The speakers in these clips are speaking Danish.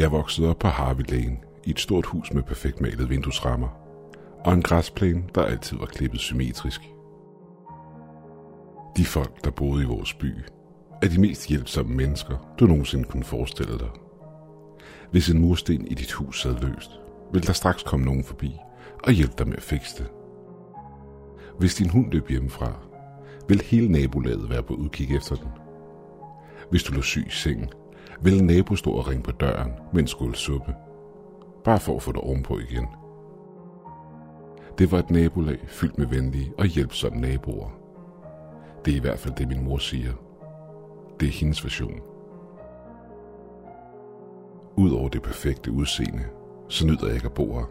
Jeg voksede op på Harvey Lane i et stort hus med perfekt malede vinduesrammer og en græsplæne, der altid var klippet symmetrisk. De folk, der boede i vores by, er de mest hjælpsomme mennesker, du nogensinde kunne forestille dig. Hvis en mursten i dit hus sad løst, vil der straks komme nogen forbi og hjælpe dig med at fikse det. Hvis din hund løb hjemmefra, vil hele nabolaget være på udkig efter den. Hvis du lå syg i sengen, vil en nabo stå og ringe på døren med en skål suppe. Bare for at få dig ovenpå igen. Det var et nabolag fyldt med venlige og hjælpsomme naboer. Det er i hvert fald det, min mor siger. Det er hendes version. Udover det perfekte udseende, så nyder jeg ikke at bo her.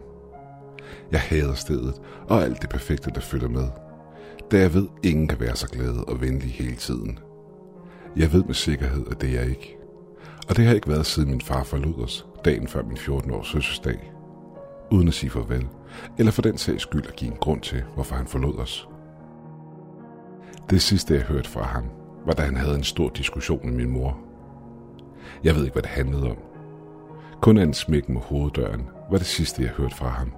Jeg hader stedet og alt det perfekte, der følger med. Da jeg ved, ingen kan være så glade og venlige hele tiden. Jeg ved med sikkerhed, at det er jeg ikke. Og det har ikke været siden min far forlod os, dagen før min 14-års fødselsdag. Uden at sige farvel, eller for den sags skyld at give en grund til, hvorfor han forlod os. Det sidste, jeg hørte fra ham, var da han havde en stor diskussion med min mor. Jeg ved ikke, hvad det handlede om. Kun en smæk med hoveddøren var det sidste, jeg hørte fra ham.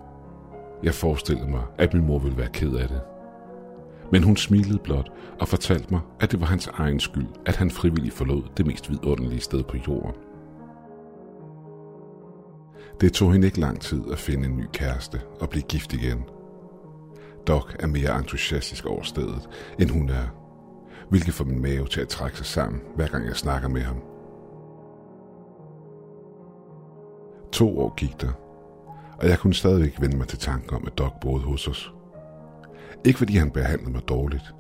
Jeg forestillede mig, at min mor ville være ked af det. Men hun smilede blot og fortalte mig, at det var hans egen skyld, at han frivilligt forlod det mest vidunderlige sted på jorden. Det tog hende ikke lang tid at finde en ny kæreste og blive gift igen. Doc er mere entusiastisk over stedet, end hun er, hvilket får min mave til at trække sig sammen, hver gang jeg snakker med ham. To år gik der, og jeg kunne stadigvæk vende mig til tanken om, at Doc boede hos os. Ikke fordi han behandlede mig dårligt.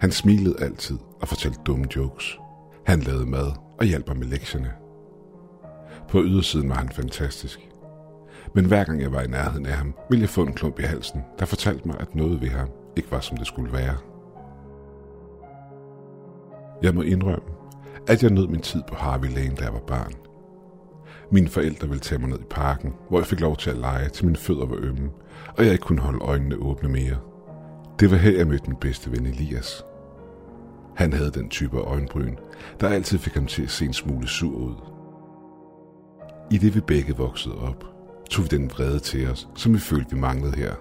Han smilede altid og fortalte dumme jokes. Han lavede mad og hjalp mig med lektierne. På ydersiden var han fantastisk. Men hver gang jeg var i nærheden af ham, ville jeg få en klump i halsen, der fortalte mig, at noget ved ham ikke var, som det skulle være. Jeg må indrømme, at jeg nød min tid på Harvey Lane, da jeg var barn. Mine forældre ville tage mig ned i parken, hvor jeg fik lov til at lege, til mine fødder var ømme, og jeg ikke kunne holde øjnene åbne mere. Det var her, jeg mødte min bedste ven Elias. Han havde den type af øjenbryn, der altid fik ham til at se en smule sur ud. I det vi begge voksede op, tog vi den vrede til os, som vi følte, vi manglede her.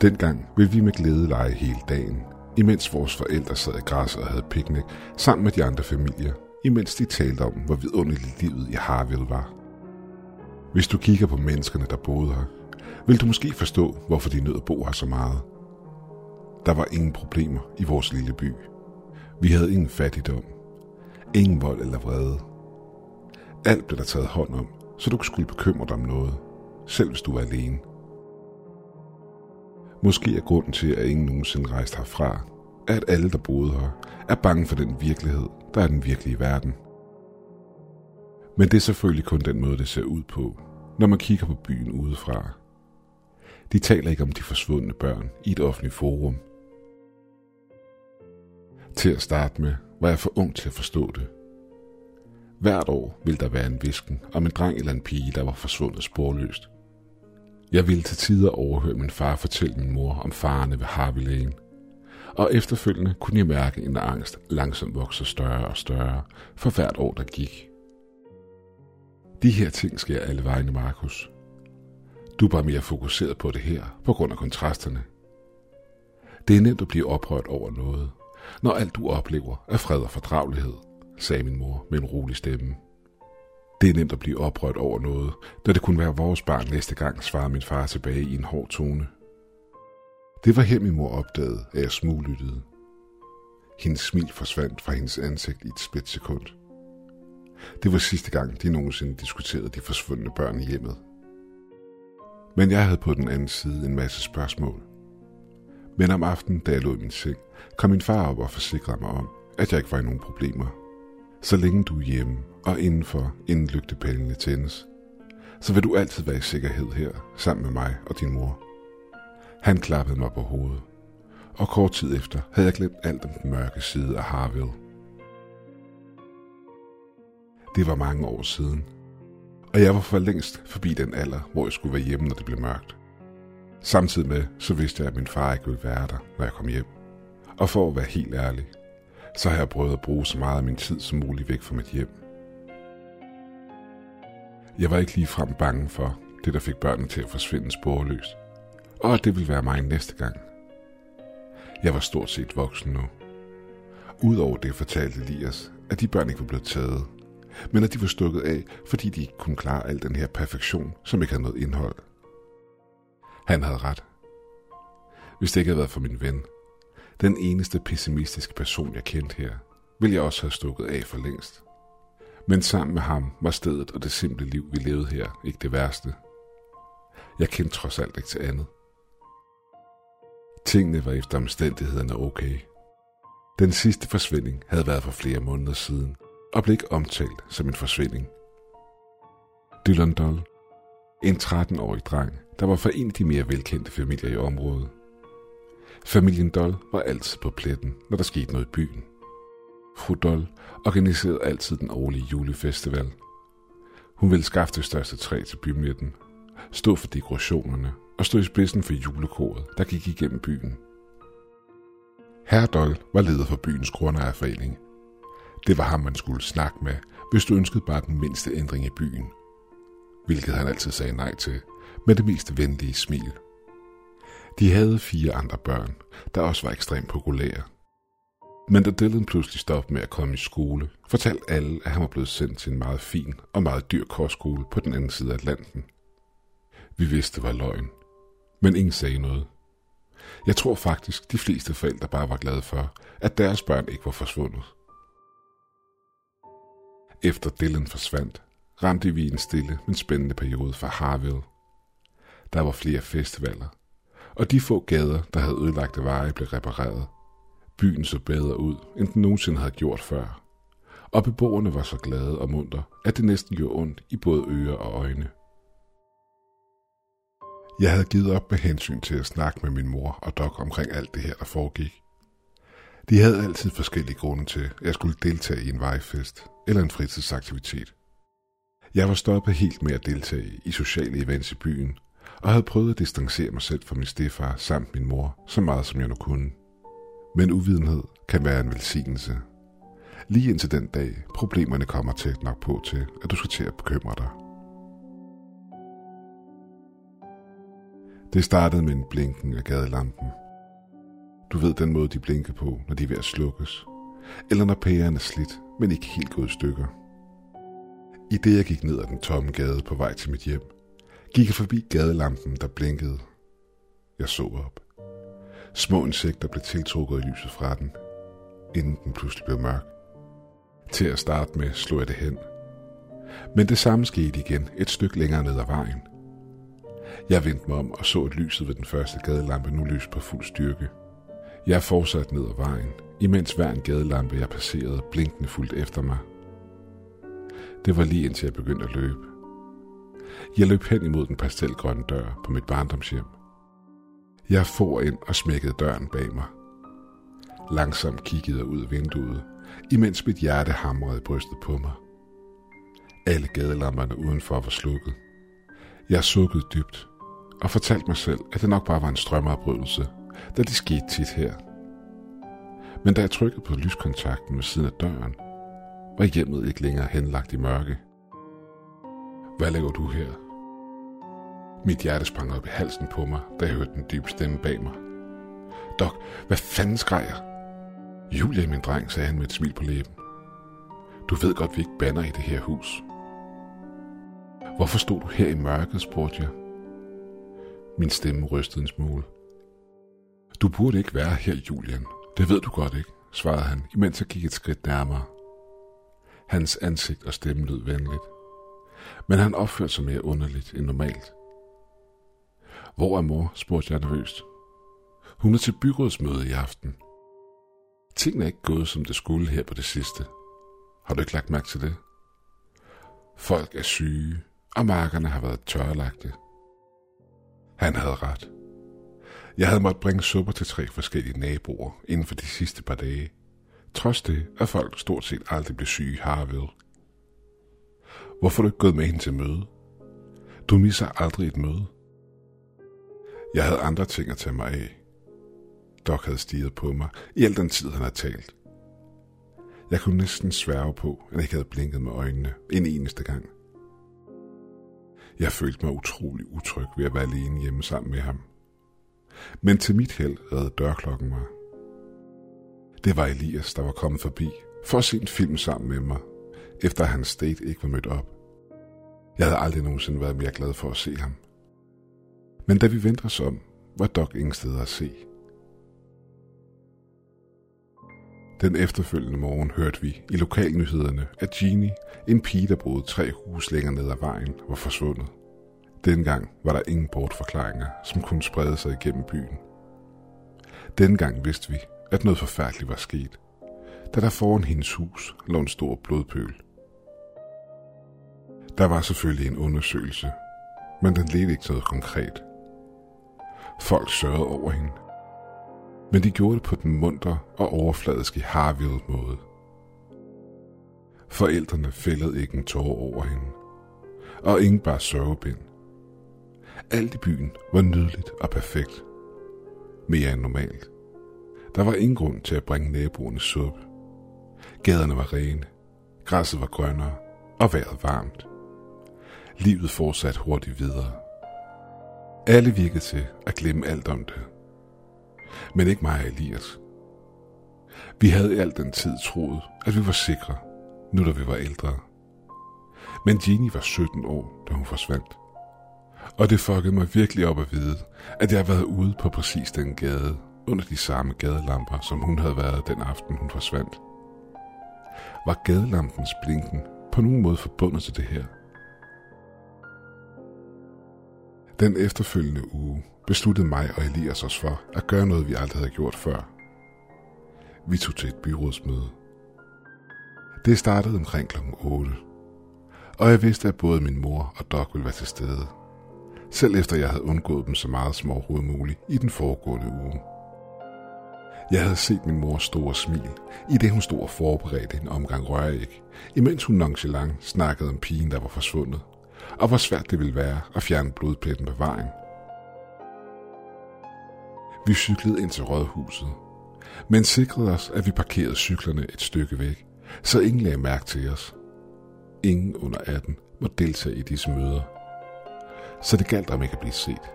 Dengang ville vi med glæde lege hele dagen, imens vores forældre sad i græs og havde picnic sammen med de andre familier, imens de talte om, hvor vidunderligt livet i Harville var. Hvis du kigger på menneskerne, der boede her, vil du måske forstå, hvorfor de nød at bo her så meget. Der var ingen problemer i vores lille by. Vi havde ingen fattigdom, ingen vold eller vrede. Alt blev der taget hånd om, så du ikke skulle bekymre dig om noget, selv hvis du var alene. Måske er grunden til, at ingen nogensinde rejste herfra, at alle, der boede her, er bange for den virkelighed, der er den virkelige verden. Men det er selvfølgelig kun den måde, det ser ud på, når man kigger på byen udefra. De taler ikke om de forsvundne børn i et offentligt forum. Til at starte med var jeg for ung til at forstå det. Hvert år ville der være en visken om en dreng eller en pige, der var forsvundet sporløst. Jeg ville til tider overhøre min far fortælle min mor om farerne ved Harvey Lane. Og efterfølgende kunne jeg mærke en angst langsomt vokse større og større for hvert år, der gik. De her ting sker alle vegne, Markus. Du er bare mere fokuseret på det her, på grund af kontrasterne. Det er nemt at blive oprørt over noget, når alt du oplever er fred og fordragelighed, sagde min mor med en rolig stemme. Det er nemt at blive oprørt over noget, da det kunne være vores barn næste gang, svarede min far tilbage i en hård tone. Det var her min mor opdagede, at jeg smuglyttede. Hendes smil forsvandt fra hendes ansigt i et splitsekund. Det var sidste gang, de nogensinde diskuterede de forsvundne børn i hjemmet. Men jeg havde på den anden side en masse spørgsmål. Men om aftenen, da jeg lå i min seng, kom min far op og forsikrede mig om, at jeg ikke var i nogen problemer. Så længe du er hjemme og indenfor, inden lygtepælene tændes, så vil du altid være i sikkerhed her, sammen med mig og din mor. Han klappede mig på hovedet, og kort tid efter havde jeg glemt alt om den mørke side af Harville. Det var mange år siden, og jeg var for længst forbi den alder, hvor jeg skulle være hjemme, når det blev mørkt. Samtidig med, så vidste jeg, at min far ikke ville være der, når jeg kom hjem. Og for at være helt ærlig, så har jeg prøvet at bruge så meget af min tid som muligt væk fra mit hjem. Jeg var ikke lige frem bange for det, der fik børnene til at forsvinde sporløst, og at det ville være mig næste gang. Jeg var stort set voksen nu. Udover det fortalte Elias, at de børn ikke var blevet taget, men at de var stukket af, fordi de ikke kunne klare al den her perfektion, som ikke havde noget indhold. Han havde ret. Hvis det ikke havde været for min ven, den eneste pessimistiske person, jeg kendte her, ville jeg også have stukket af for længst. Men sammen med ham var stedet og det simple liv, vi levede her, ikke det værste. Jeg kendte trods alt ikke til andet. Tingene var efter omstændighederne okay. Den sidste forsvinding havde været for flere måneder siden, og blev ikke omtalt som en forsvinding. Dylan Doll, en 13-årig dreng, der var fra en af de mere velkendte familier i området. Familien Doll var altid på pletten, når der skete noget i byen. Fru Doll organiserede altid den årlige julefestival. Hun ville skaffe det største træ til bymidten, stå for dekorationerne og stå i spidsen for julekoret, der gik igennem byen. Herr Doll var leder for byens grundejerforening. Det var ham, man skulle snakke med, hvis du ønskede bare den mindste ændring i byen. Hvilket han altid sagde nej til, med det mest venlige smil. De havde fire andre børn, der også var ekstremt populære. Men da Dylan pludselig stoppede med at komme i skole, fortalte alle, at han var blevet sendt til en meget fin og meget dyr kostskole på den anden side af Atlanten. Vi vidste, det var løgn, men ingen sagde noget. Jeg tror faktisk, de fleste forældre bare var glade for, at deres børn ikke var forsvundet. Efter Dylan forsvandt, ramte vi en stille, men spændende periode for Harville. Der var flere festivaler, og de få gader, der havde ødelagte veje, blev repareret. Byen så bedre ud, end den nogensinde havde gjort før. Og beboerne var så glade og munter, at det næsten gjorde ondt i både ører og øjne. Jeg havde givet op med hensyn til at snakke med min mor og Doc omkring alt det her, der foregik. De havde altid forskellige grunde til, at jeg skulle deltage i en vejfest eller en fritidsaktivitet. Jeg var stoppet helt med at deltage i sociale events i byen, og havde prøvet at distancere mig selv fra min stefar samt min mor så meget som jeg nu kunne. Men uvidenhed kan være en velsignelse. Lige indtil den dag, problemerne kommer tæt nok på til, at du skal til at bekymre dig. Det startede med en blinken af gadelampen. Du ved den måde, de blinker på, når de er ved at slukkes. Eller når pæren er slidt, men ikke helt gået i stykker. I det jeg gik ned ad den tomme gade på vej til mit hjem, gik jeg forbi gadelampen, der blinkede. Jeg så op. Små insekter blev tiltrukket i lyset fra den, inden den pludselig blev mørk. Til at starte med slog jeg det hen. Men det samme skete igen et stykke længere ned ad vejen. Jeg vendte mig om og så, at lyset ved den første gadelampe nu lys på fuld styrke. Jeg fortsatte ned ad vejen, imens hver en gadelampe, jeg passerede, blinkende fuldt efter mig. Det var lige indtil jeg begyndte at løbe. Jeg løb hen imod den pastelgrønne dør på mit barndomshjem. Jeg for ind og smækkede døren bag mig. Langsomt kiggede jeg ud af vinduet, imens mit hjerte hamrede i brystet på mig. Alle gadelamperne udenfor var slukket. Jeg sukkede dybt og fortalte mig selv, at det nok bare var en strømafbrydelse, da det skete tit her. Men da jeg trykkede på lyskontakten ved siden af døren, var hjemmet ikke længere henlagt i mørke. Hvad laver du her? Mit hjerte sprang op i halsen på mig, da jeg hørte den dybe stemme bag mig. Dok, hvad fanden skreg jeg? Julia, min dreng, sagde han med et smil på læben. Du ved godt, vi ikke banner i det her hus. Hvorfor stod du her i mørket, spurgte jeg. Min stemme rystede en smule. Du burde ikke være her, Julian. Det ved du godt ikke, svarede han, imens jeg gik et skridt nærmere. Hans ansigt og stemme lød venligt. Men han opførte sig mere underligt end normalt. Hvor er mor? spurgte jeg nervøst. Hun er til byrådsmøde i aften. Tingene er ikke gået, som det skulle her på det sidste. Har du ikke lagt mærke til det? Folk er syge, og markerne har været tørlagte. Han havde ret. Jeg havde måttet bringe supper til tre forskellige naboer inden for de sidste par dage. Trods det, at folk stort set aldrig blev syge harved. Hvorfor er du ikke gået med hende til møde? Du misser aldrig et møde. Jeg havde andre ting at tage mig af. Doc havde stiget på mig i al den tid, han havde talt. Jeg kunne næsten sværge på, at jeg ikke havde blinket med øjnene en eneste gang. Jeg følte mig utrolig utryg ved at være alene hjemme sammen med ham. Men til mit held redde dørklokken mig. Det var Elias, der var kommet forbi for at se en film sammen med mig, efter hans date ikke var mødt op. Jeg havde aldrig nogensinde været mere glad for at se ham. Men da vi vendte os om, var Doc ingen steder at se. Den efterfølgende morgen hørte vi i lokalnyhederne, at Jeannie, en pige, der boede tre hus længere ned ad vejen, var forsvundet. Dengang var der ingen bortforklaringer, som kunne sprede sig igennem byen. Dengang vidste vi, at noget forfærdeligt var sket, da der foran hendes hus lå en stor blodpøl. Der var selvfølgelig en undersøgelse, men den ledte ikke til noget konkret. Folk sørgede over hende, men de gjorde det på den munter og overfladiske Harvild måde. Forældrene fældede ikke en tårer over hende, og ingen bare sørgebind. Alt i byen var nydeligt og perfekt. Mere end normalt. Der var ingen grund til at bringe naboerne suppe. Gaderne var rene, græsset var grønnere og vejret varmt. Livet fortsatte hurtigt videre. Alle virkede til at glemme alt om det. Men ikke mig og Elias. Vi havde i al den tid troet, at vi var sikre, nu da vi var ældre. Men Jeannie var 17 år, da hun forsvandt. Og det fuckede mig virkelig op at vide, at jeg havde været ude på præcis den gade, under de samme gadelamper, som hun havde været den aften, hun forsvandt. Var gadelampens blinken på nogen måde forbundet til det her? Den efterfølgende uge besluttede mig og Elias os for at gøre noget, vi aldrig havde gjort før. Vi tog til et byrådsmøde. Det startede omkring kl. 8, og jeg vidste, at både min mor og Doc ville være til stede, selv efter jeg havde undgået dem så meget som overhovedet muligt i den foregående uge. Jeg havde set min mors store smil, i det hun stod og forberedte en omgang røræg, imens hun nonchalant snakkede om pigen, der var forsvundet, og hvor svært det ville være at fjerne blodpletten på vejen. Vi cyklede ind til rådhuset, men sikrede os, at vi parkerede cyklerne et stykke væk, så ingen lagde mærke til os. Ingen under 18 må deltage i disse møder, så det galt om ikke at blive set.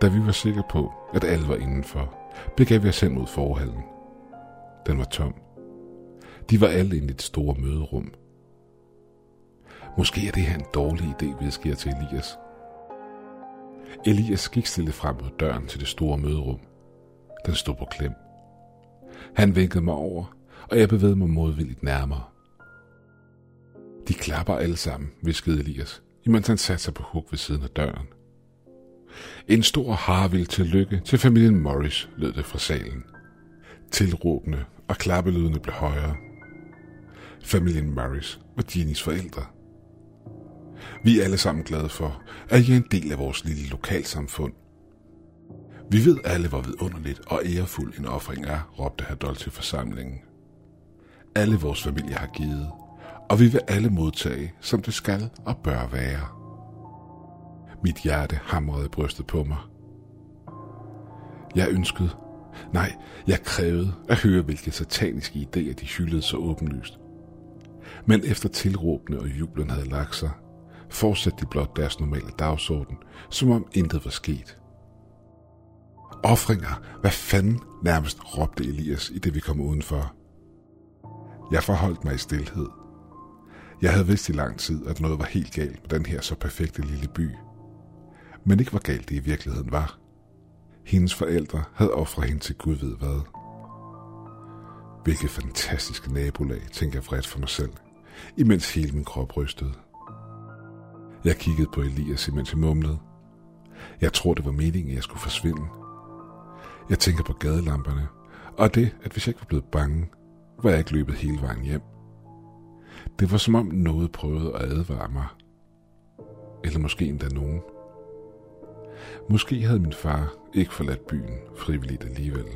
Da vi var sikre på, at alle var indenfor, begav vi os hen mod forhallen. Den var tom. De var alle inde i det store møderum. Måske er det her en dårlig idé, vi sker til Elias. Elias gik stille frem mod døren til det store møderum. Den stod på klem. Han vinkede mig over, og jeg bevægede mig modvilligt nærmere. De klapper alle sammen, viskede Elias, imens han satte sig på huk ved siden af døren. En stor harvild til lykke til familien Morris, lød det fra salen. Tilråbende og klappelydene blev højere. Familien Morris var Jeannies forældre. Vi er alle sammen glade for, at I er en del af vores lille lokalsamfund. Vi ved alle, hvor vidunderligt og ærefuld en offring er, råbte herr Dolce forsamlingen. Alle vores familie har givet, og vi vil alle modtage, som det skal og bør være. Mit hjerte hamrede brystet på mig. Jeg ønskede, nej, jeg krævede at høre, hvilke sataniske idéer de hyldede så åbenlyst. Men efter tilråbene og jublen havde lagt sig, fortsatte de blot deres normale dagsorden, som om intet var sket. Offringer, hvad fanden, nærmest råbte Elias i det vi kom udenfor. Jeg forholdt mig i stillhed. Jeg havde vidst i lang tid, at noget var helt galt med den her så perfekte lille by – men ikke hvor galt det i virkeligheden var. Hendes forældre havde offret hende til Gud ved hvad. Hvilket fantastiske nabolag, tænker jeg vredt for mig selv, imens hele min krop rystede. Jeg kiggede på Elias, imens jeg mumlede. Jeg tror, det var meningen, at jeg skulle forsvinde. Jeg tænker på gadelamperne, og det, at hvis jeg ikke var blevet bange, var jeg ikke løbet hele vejen hjem. Det var som om noget prøvede at advare mig. Eller måske endda nogen. Måske havde min far ikke forladt byen frivilligt alligevel.